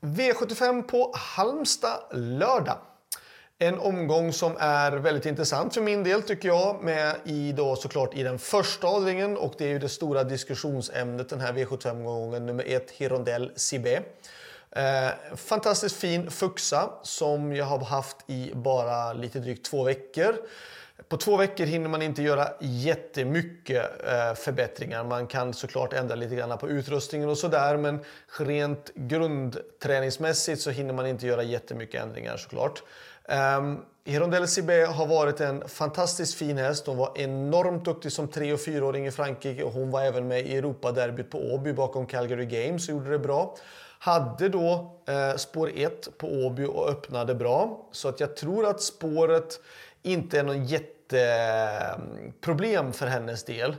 V75 på Halmstad lördag. En omgång som är väldigt intressant för min del tycker jag. Med i då såklart i den första avdelningen och det är ju det stora diskussionsämnet den här V75-omgången nummer ett Hirondell Sibé. Eh, fantastiskt fin Fuxa som jag har haft i bara lite drygt två veckor. På två veckor hinner man inte göra jättemycket eh, förbättringar. Man kan såklart ändra lite grann på utrustningen och sådär men rent grundträningsmässigt så hinner man inte göra jättemycket ändringar såklart. Ehm, um, Hirondelle Sibé har varit en fantastiskt fin häst. Hon var enormt duktig som 3 och 4-åring i Frankrike och hon var även med i Europaderbyt på Åby bakom Calgary Games och gjorde det bra. Hade då eh, spår 1 på Åby och öppnade bra. Så att jag tror att spåret inte är någon jätteproblem för hennes del.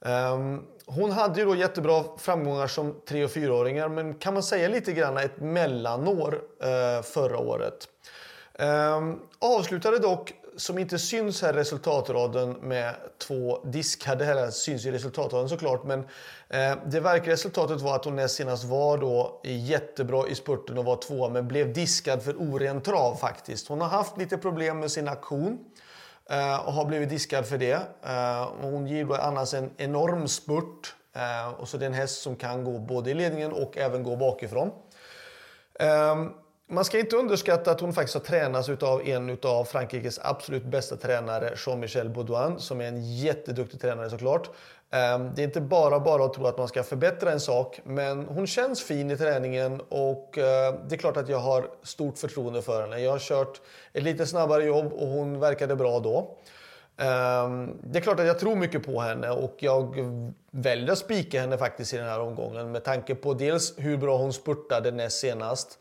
Um, hon hade ju då jättebra framgångar som 3 och 4-åringar men kan man säga lite grann ett mellanår eh, förra året. Um, avslutade dock, som inte syns här i resultatraden med två diskade, här syns i resultatraden såklart, men eh, det verkar resultatet var att hon näst senast var då jättebra i spurten och var tvåa men blev diskad för oren trav faktiskt. Hon har haft lite problem med sin aktion. eh, och har blivit diskad för det. Eh, hon ger då annars en enorm spurt. Eh, och så det är en häst som kan gå både i ledningen och även gå bakifrån. Ehm, man ska inte underskatta att hon faktiskt har tränats av en av Frankrikes absolut bästa tränare, Jean-Michel Baudouin, som är en jätteduktig tränare såklart. Ehm, det är inte bara bara att tro att man ska förbättra en sak, men hon känns fin i träningen och eh, det är klart att jag har stort förtroende för henne. Jag har kört ett lite snabbare jobb och hon verkade bra då. Ehm, det är klart att jag tror mycket på henne och jag väljer att spika henne faktiskt i den här omgången med tanke på dels hur bra hon spurtade näst senast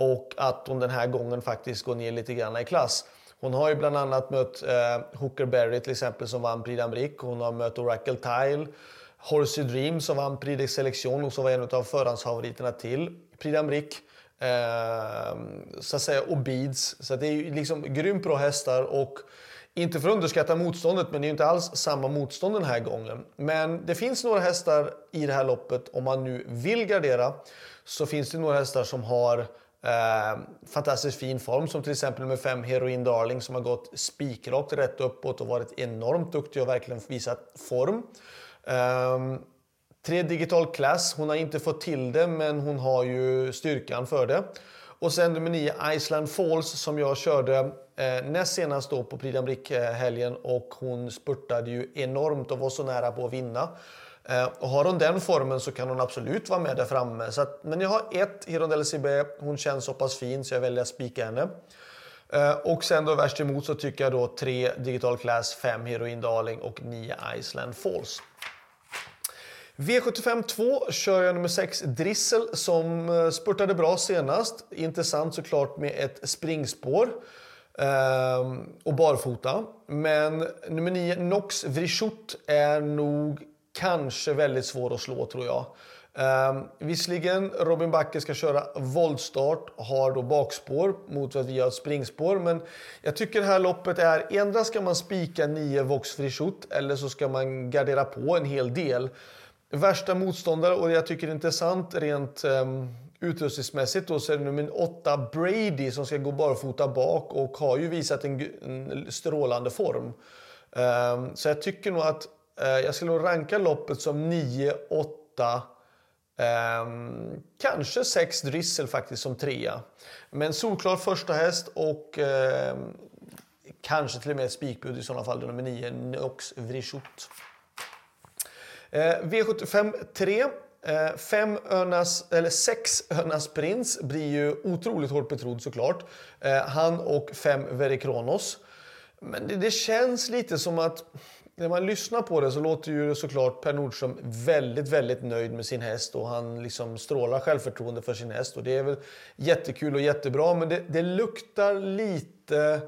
och att hon den här gången faktiskt går ner lite grann i klass. Hon har ju bland annat mött eh, Hooker Berry till exempel som vann Prix d'Amérique. Hon har mött Oracle Tile. Horsey Dream som vann Prix de Selection och som var en av förhandsfavoriterna till Prix d'Amérique. Eh, så att säga, och Beads. Så det är ju liksom grymt bra hästar och inte för att underskatta motståndet, men det är inte alls samma motstånd den här gången. Men det finns några hästar i det här loppet, om man nu vill gardera, så finns det några hästar som har Eh, fantastiskt fin form som till exempel nummer 5 Heroin Darling som har gått spikrakt rätt uppåt och varit enormt duktig och verkligen visat form. Eh, tre Digital Class, hon har inte fått till det men hon har ju styrkan för det. Och sen nummer 9 Iceland Falls som jag körde eh, näst senast då på Prix d'Amérique-helgen eh, och hon spurtade ju enormt och var så nära på att vinna. Eh, och har hon den formen så kan hon absolut vara med där framme. Så att, men jag har ett Hirondelle CB. Hon känns så pass fin så jag väljer att spika henne. Eh, och sen då värst emot så tycker jag då 3 Digital Class, 5 Heroin Darling och 9 Iceland Falls. V75 2 kör jag nummer 6 Drissel som eh, spurtade bra senast. Intressant såklart med ett springspår. Ehm, och barfota. Men nummer 9 Nox Vrishut är nog kanske väldigt svår att slå tror jag. Um, visserligen Robin Backe ska köra voltstart, har då bakspår mot att vi har ett springspår. Men jag tycker det här loppet är, endera ska man spika 9 Vox Frichot eller så ska man gardera på en hel del. Värsta motståndare, och jag tycker det är intressant rent um, utrustningsmässigt, då, så är det nummer 8 Brady som ska gå barfota bak och har ju visat en, en strålande form. Um, så jag tycker nog att Eh, jag skulle nog ranka loppet som 9, 8, eh, kanske 6 Drissel faktiskt som trea. Men solklar första häst och eh, kanske till och med ett spikbud i sådana fall, nummer 9, Nox Vrishut. Eh, V75 3. Eh, fem önas, eller sex Önas Prins blir ju otroligt hårt betrodd såklart. Eh, han och fem Verikronos. Men det, det, känns lite som att när man lyssnar på det så låter ju såklart Per Nordström väldigt, väldigt nöjd med sin häst och han liksom strålar självförtroende för sin häst och det är väl jättekul och jättebra men det, det luktar lite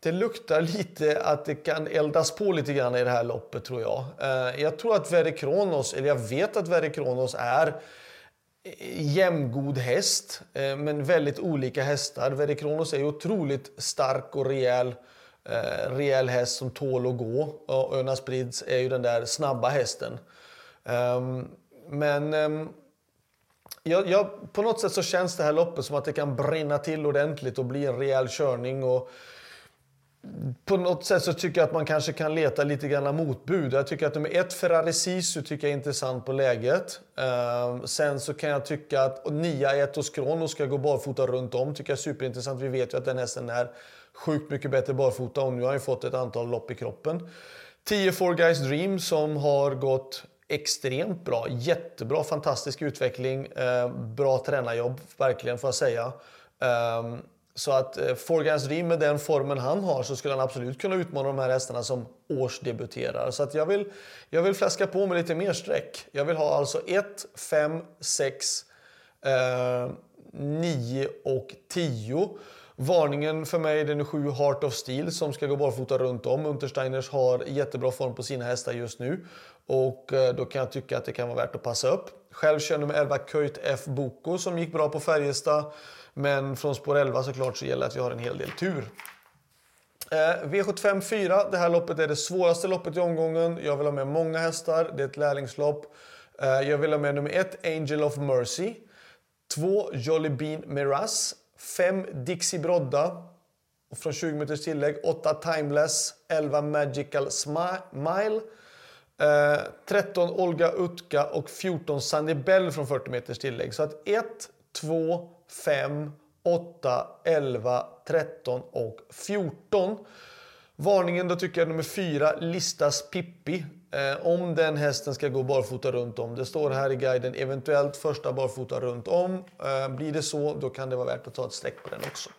det luktar lite att det kan eldas på lite grann i det här loppet tror jag. Eh, jag tror att Verre Kronos, eller jag vet att Verre Kronos är jämngod häst, eh, men väldigt olika hästar. Verre Kronos är otroligt stark och rejäl eh, rejäl häst som tål att gå. Och Öna Sprids är ju den där snabba hästen. Um, men um, jag, jag, på något sätt så känns det här loppet som att det kan brinna till ordentligt och bli en rejäl körning. Och på något sätt så tycker jag att man kanske kan leta lite grann motbud. Jag tycker att nummer ett, Ferrari Sisu, tycker jag är intressant på läget. Um, sen så kan jag tycka att nia Etos Kronos ska gå barfota runt om. tycker jag är superintressant. Vi vet ju att den hästen är sjukt mycket bättre barfota och nu har han fått ett antal lopp i kroppen. 10 Four Guys Dream som har gått extremt bra. Jättebra, fantastisk utveckling. Eh, bra tränarjobb, verkligen får jag säga. Ehm, så att eh, guys dream med den formen han har så skulle han absolut kunna utmana de här hästarna som årsdebuterar. Så att jag vill, jag vill fläska på med lite mer streck. Jag vill ha alltså 1, 5, 6, 9 och 10. Varningen för mig den är 7 Heart of Steel som ska gå barfota runt om. Untersteiners har jättebra form på sina hästar just nu. Och eh, då kan jag tycka att det kan vara värt att passa upp. Själv kör jag nummer 11 Köjt F Boko som gick bra på Färjestad. Men från spår 11 såklart så gäller det att vi har en hel del tur. Eh, V75 4, det här loppet är det svåraste loppet i omgången. Jag vill ha med många hästar, det är ett lärlingslopp. Eh, jag vill ha med nummer 1, Angel of Mercy. 2, Jolly Bean Miraz. 5, Dixie Brodda. Och från 20 meters tillägg 8, Timeless. 11, Magical Smile. Eh, 13, Olga Utka och 14, Sandy Bell från 40 meters tillägg. Så att 1, 2, 5, 8, 11, 13 och 14. Varningen då tycker jag nummer 4, Listas Pippi. Eh, om den hästen ska gå barfota runt om. Det står här i guiden eventuellt första barfota runt om. Eh, blir det så, då kan det vara värt att ta ett streck på den också.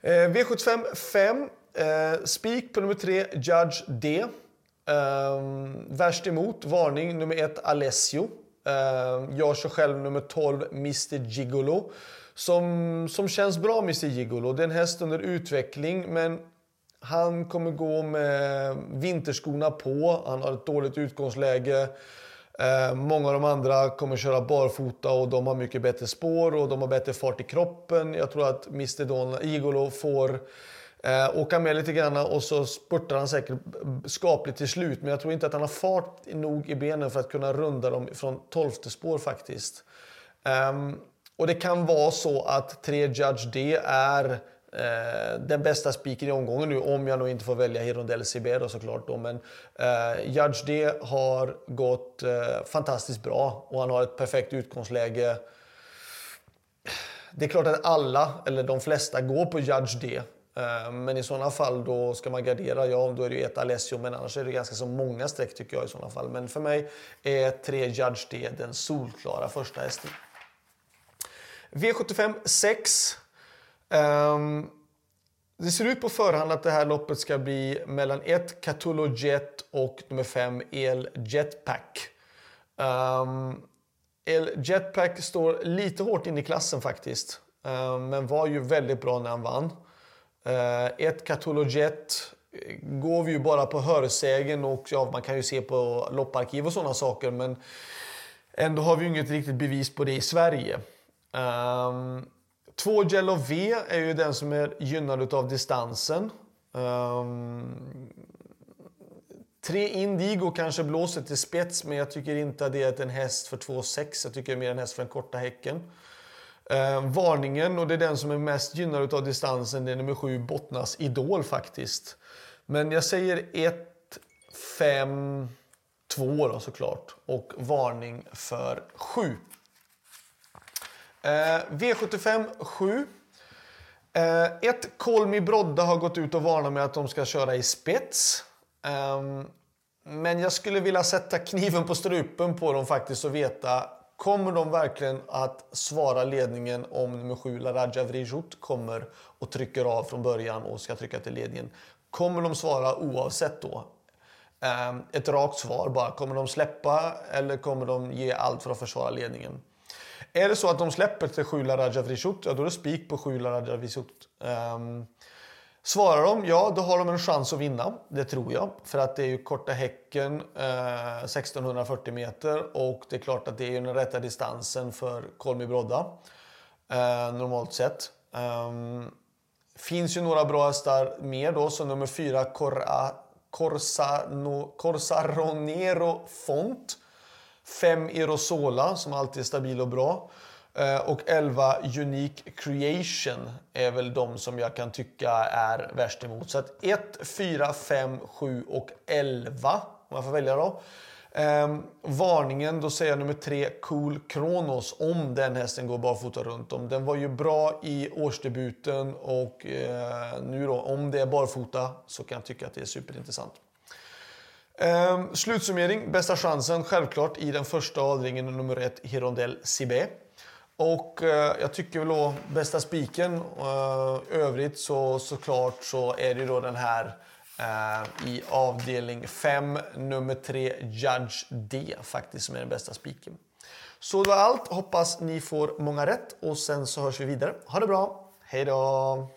Eh, V75 5. Eh, spik på nummer 3, Judge D. Eh, värst emot, varning nummer 1, Alessio. Eh, jag kör själv nummer 12, Mr Gigolo. Som, som känns bra, Mr Gigolo. Det är en häst under utveckling, men han kommer gå med vinterskorna på. Han har ett dåligt utgångsläge. Eh, många av de andra kommer köra barfota och de har mycket bättre spår och de har bättre fart i kroppen. Jag tror att Mr Don Igolo får Eh, åka med lite grann och så spurtar han säkert skapligt till slut. Men jag tror inte att han har fart nog i benen för att kunna runda dem från tolfte spår faktiskt. Ehm, och det kan vara så att 3 Judge D är eh, den bästa spiken i omgången nu. Om jag nog inte får välja Hirondell Sibero såklart. Då. Men eh, Judge D har gått eh, fantastiskt bra och han har ett perfekt utgångsläge. Det är klart att alla, eller de flesta, går på Judge D. Eh, men i sådana fall då ska man gardera, ja då är det ju ett Alessio men annars är det ganska så många streck tycker jag i sådana fall. Men för mig är tre Judge D den solklara första hästen. V75 6. Um, det ser ut på förhand att det här loppet ska bli mellan 1 Catullo Jet och nummer 5 El Jetpack. Um, El Jetpack står lite hårt in i klassen faktiskt. Um, men var ju väldigt bra när han vann. Uh, ett Catologet eh, går vi ju bara på hörsägen och ja, man kan ju se på lopparkiv och sådana saker men ändå har vi ju inget riktigt bevis på det i Sverige. Um, två Jello V är ju den som är gynnad av distansen. Um, tre Indigo kanske blåser till spets men jag tycker inte att det är en häst för 2,6. Jag tycker det är mer en häst för den korta häcken. Eh, varningen, och det är den som är mest gynnad av distansen, det är nummer 7, Bottnas Idol faktiskt. Men jag säger 1, 5, 2 då såklart. Och varning för 7. Eh, V75 7. Eh, ett Kolmi Brodda har gått ut och varnat med att de ska köra i spets. Eh, men jag skulle vilja sätta kniven på strupen på dem faktiskt och veta Kommer de verkligen att svara ledningen om nummer 7, Laraja Vrijut, kommer och trycker av från början och ska trycka till ledningen? Kommer de svara oavsett då? Ehm, ett rakt svar bara. Kommer de släppa eller kommer de ge allt för att försvara ledningen? Är det så att de släpper till 7 Laraja Vrishut, ja då är det spik på 7 Laraja Vrishut. Um, ehm, Svarar de ja, då har de en chans att vinna. Det tror jag. För att det är ju korta häcken, eh, 1640 meter. Och det är klart att det är den rätta distansen för Kolmi Brodda. Eh, normalt sett. Um, finns ju några bra hästar mer då, som nummer fyra Corsa, Corsaronero Font. 5 Erosola som alltid är stabil och bra. Eh, och 11 Unique Creation är väl de som jag kan tycka är värst emot. Så att 1, 4, 5, 7 och 11 om jag får välja då. Um, varningen, då säger jag nummer 3. Cool Kronos, om den hästen går barfota runt om. Den var ju bra i årsdebuten och uh, nu då, om det är barfota så kan jag tycka att det är superintressant. Ehm, slutsummering, bästa chansen självklart i den första avdelningen nummer ett, Hirondell Sibé. Och eh, jag tycker väl då bästa spiken. Eh, övrigt så såklart så är det då den här Eh, i avdelning 5, nummer 3, Judge D, faktiskt som är den bästa spiken. Så det var allt. Hoppas ni får många rätt och sen så hörs vi vidare. Ha det bra. Hej då!